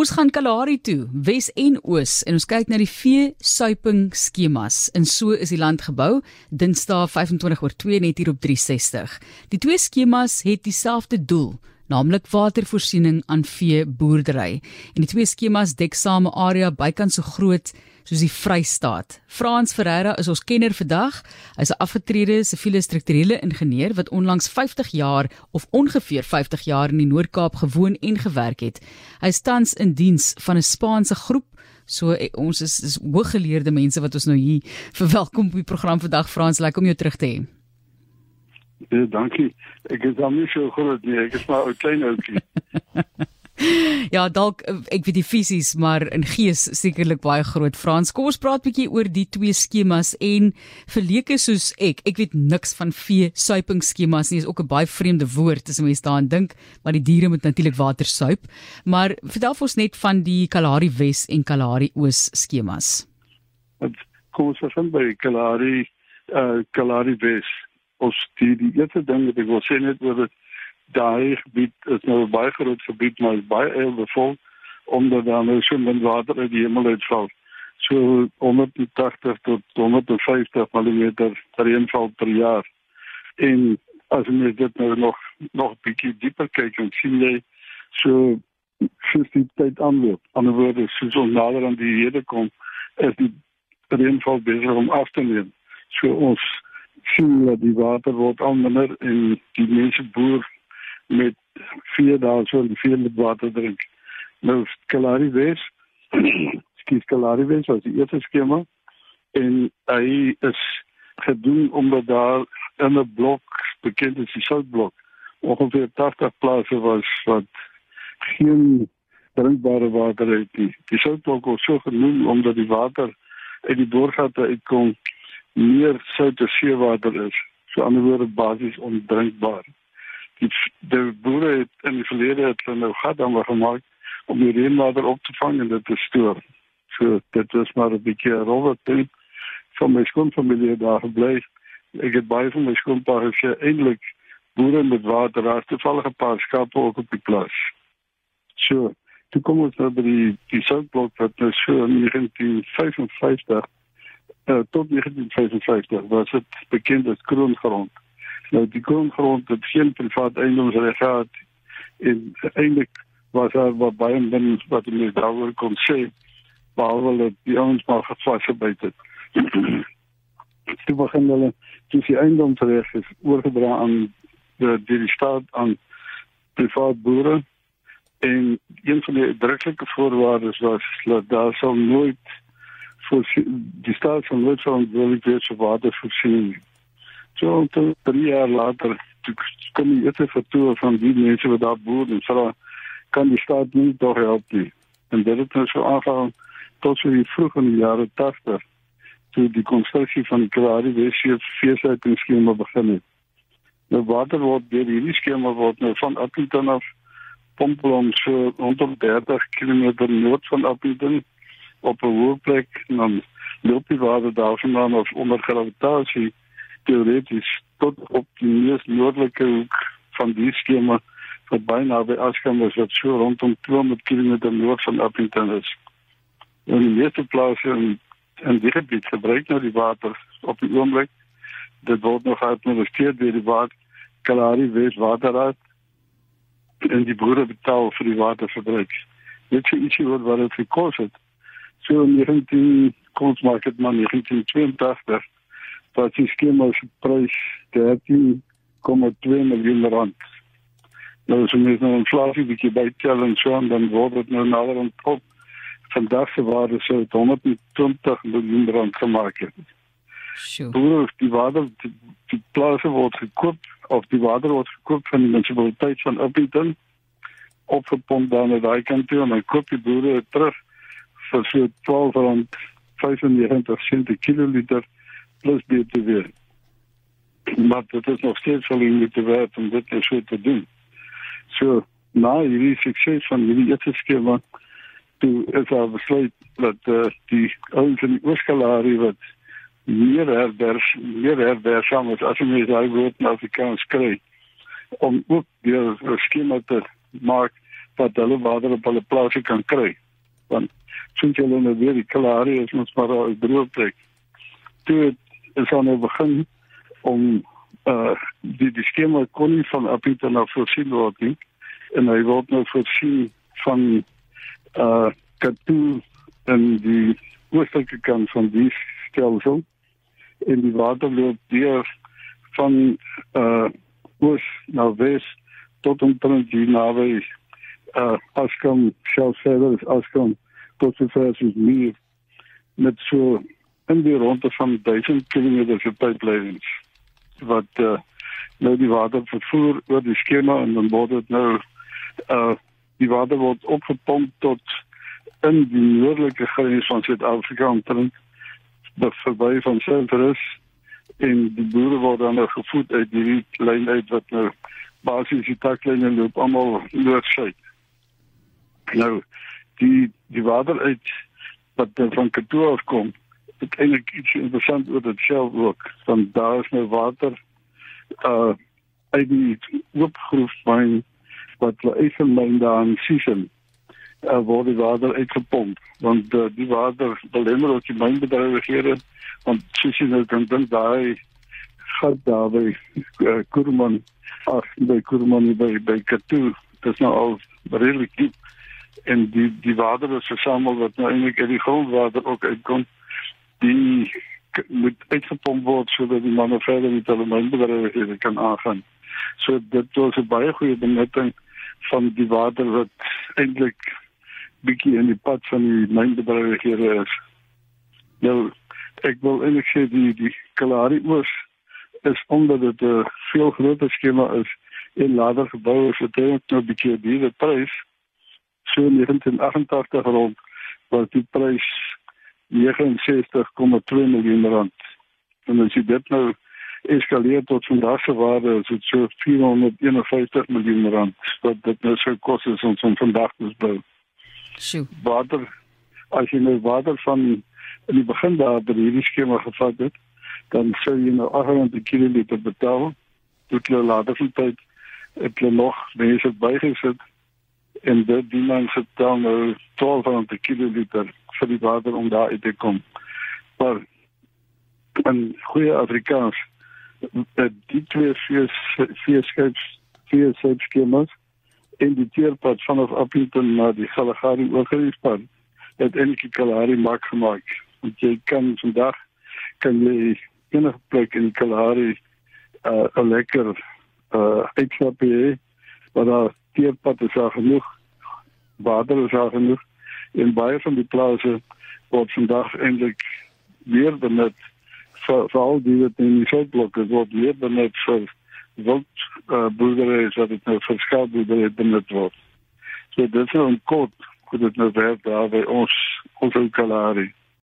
Ons gaan Kalahari toe, Wes en Oos en ons kyk na die vee suiping skemas. En so is die land gebou, Dinsdae 25 oor 2 net hier op 360. Die twee skemas het dieselfde doel, naamlik watervoorsiening aan vee boerdery. En die twee skemas dek same area bykans so groot soos die Vrystaat. Frans Ferreira is ons kenner vandag. Hy's 'n afgetrede siviele strukturele ingenieur wat onlangs 50 jaar of ongeveer 50 jaar in die Noord-Kaap gewoon en gewerk het. Hy tans in diens van 'n Spaanse groep. So eh, ons is, is hooggeleerde mense wat ons nou hier verwelkom op die program vandag Frans, lekker om jou terug te hê. Ja, dankie. Ek is dan nie so groot nie, ek is maar 'n klein ouetjie. ja, dalk ek weet die fisies, maar in gees sekerlik baie groot. Frans, kom ons praat bietjie oor die twee skemas en verleke soos ek. Ek weet niks van vee suiping skemas nie. Is ook 'n baie vreemde woord as 'n mens daaraan dink, maar die diere moet natuurlik water suip. Maar vertel ons net van die Kalahari Wes en Kalahari Oos skemas. Kom ons van by Kalahari uh Kalahari Wes? Ons die die eerste ding wat ek wil sê net oor dit daai gebied is nou 'n baie groot gebied maar is baie eil bevolk omdat daar nou so min water uit die hemel uitval. So 180 tot 150 mm reënval per jaar. En as jy dit nou nog nog bietjie dieper kyk en sien jy so soos die tyd aanloop. Aan die woorde soos ons nader aan die hede kom, is die reënval besig om af te neem. So ons dat die water word al minder en die mense boer met vier die vier met water drink. Nou Kalari Wes, skiet Kalari was eerste skema en hy is gedoen omdat daar in 'n blok bekend is die soutblok ongeveer 80 plase was wat geen drinkbare water nie. Die soutblok was so genoem omdat die water uit die boorgate uitkom meer soute seewater is. So ander woorde basies ondrinkbaar die de boere het in die verlede het hulle nou gat aan gemaak om die reënwater op te vang en dit te stoor. So dit was maar 'n bietjie 'n rowwe ding van my skoonfamilie daar gebly. Ek het baie van my skoonpa gesê eintlik boere met water daar toevallig 'n paar skape ook op die plaas. So toe kom ons nou by die die soutblok wat nou so in 1955 uh, tot 1955 was dit bekend as kroongrond. Nou die grondgrond het geen privaat eiendomsreg gehad en eintlik was daar wat baie min wat mense daaroor kon sê behalwe dat die ons maar gefasgebyt het. Toe begin hulle toe die eiendomsreg is oorgedra aan die die staat aan privaat boere en een van die uitdruklike voorwaardes was dat daar sou nooit vir die staat van nooit verantwoordelik wees vir watervoorsiening So toe drie jaar later kom die eerste vertoer van die mense wat daar boer en vra kan die staat nie tog help nie. En dit het nou so aangegaan tot so die vroeg in die jare 80 toe die konstruksie van die Kalahari Wesie feeshuisskema begin het. Nou water word deur hierdie skema word nou van Appington af Pomplon so rondom 30 km noord van Appington op 'n hoë plek en dan loop die water daarvandaan of onder gravitasie teoreties tot op die mees noordelike hoek van die skema wat byna by Askam is wat so rondom 200 km noord van Appington is. En die meeste plase in, in die gebied gebruik nou die water op die oomblik. Dit word nog geadministreer deur die water Kalahari Wes Waterraad en die boere betaal vir die waterverbruik. Dit is ietsie wat wat dit gekos het. So in 19 kom ons maak dit maar 1982 wat die skema se prys 13,2 miljoen rand. Nou as ons nou inflasie bietjie bytel en so dan word dit nou nader aan op vandag se waarde sou 120 miljoen rand gemaak het. Sjoe. Boere die water die, die plase word gekoop of die water word gekoop van die munisipaliteit van Appington opgepomp dan na daai kant toe en dan koop die boere terug vir so 12 rand 95 sent per kiloliter plus BTW. Maar dit is nog steeds wel in de wereld om dit zo te doen. Zo, na jullie succes van jullie eerste schema, toen is al besluit dat uh, die ouders in die Ooskalari wat meer herberg, meer herbergzaam is, als je mij daar woord in Afrikaans krijgt, om ook weer een schema te maken wat hulle water op hulle plase kan kry. Want sien jy nou weer die Kalahari is ons maar 'n droë plek. Toe is aan nou begin om uh die die skema kon nie van Apita na voorsien word nie en hy word nou voorsien van uh Katu en die oostelike kant van die stelsel en die water loop deur van uh oos na wes tot omtrent die naby uh Askom Shellfeathers Askom tot die versus meer met so in die ronde van 1000 km se pipelines wat uh nou die water vervoer oor die skema en dan word dit nou uh die water word opgepomp tot in die noordelike grens van Suid-Afrika omtrent verby van Sentrus en die boere word dan nou gevoed uit die lyn uit wat nou basies die taklyne loop almal noord-suid. Nou die die water uit wat van Katoa kom, het eintlik iets interessant oor dit self ook. Want daar is nou water uh uit die oopgroefmyn wat hulle eisenmyn daar in Sishen uh, word die water uitgepomp want uh, die water belemmer ook die mynbedrywighede want jy nou kan dink daai gat daar by uh, Kurman ag by Kurman by by Katu dit is nou al redelik diep en die die water is versamel wat nou eintlik uit die grondwater ook uitkom die moet uitgepomp word sodat die manne verder met hulle mynbedrywighede kan aangaan so dit was 'n baie goeie benutting van die water wat eintlik bietjie in die pad van die mynbedrywighede is. Nou ek wil eintlik sê die die Kalahari oos is omdat dit 'n veel groter skema is en later gebou is dit nou bietjie die prys so in 1988 rond was die prys 69,2 miljoen rand. En as jy dit nou eskaleer tot vandag se waarde is dit so 451 miljoen rand wat dit nou sou kos is om van vandag te bou. Sjoe. Water as jy nou water van in die begin daar by hierdie skema gevat het, dan sou jy nou 800 km betaal. Dit lê later van tyd het jy nog mense bygesit en dit die mense dan nou 1200 km vir die water om daar uit te kom. Maar in goeie Afrikaans dat die twee vier vier skeps vier skemas in die teerpad vanaf Appington na die Kalahari oorgerispad het enige Kalahari maak gemaak want jy kan vandag kan jy enige plek in Kalahari uh, 'n lekker uh uitstap hê waar daar teerpad is daar genoeg water is daar genoeg en baie van die plase word vandag eintlik weer benut vir vir al die wat in die veldblokke word weer benut vir wild uh, boerdery wat dit nou vir skaapboerdery benut word. So dit is 'n kort hoe dit nou werk daar by ons ons Kalahari.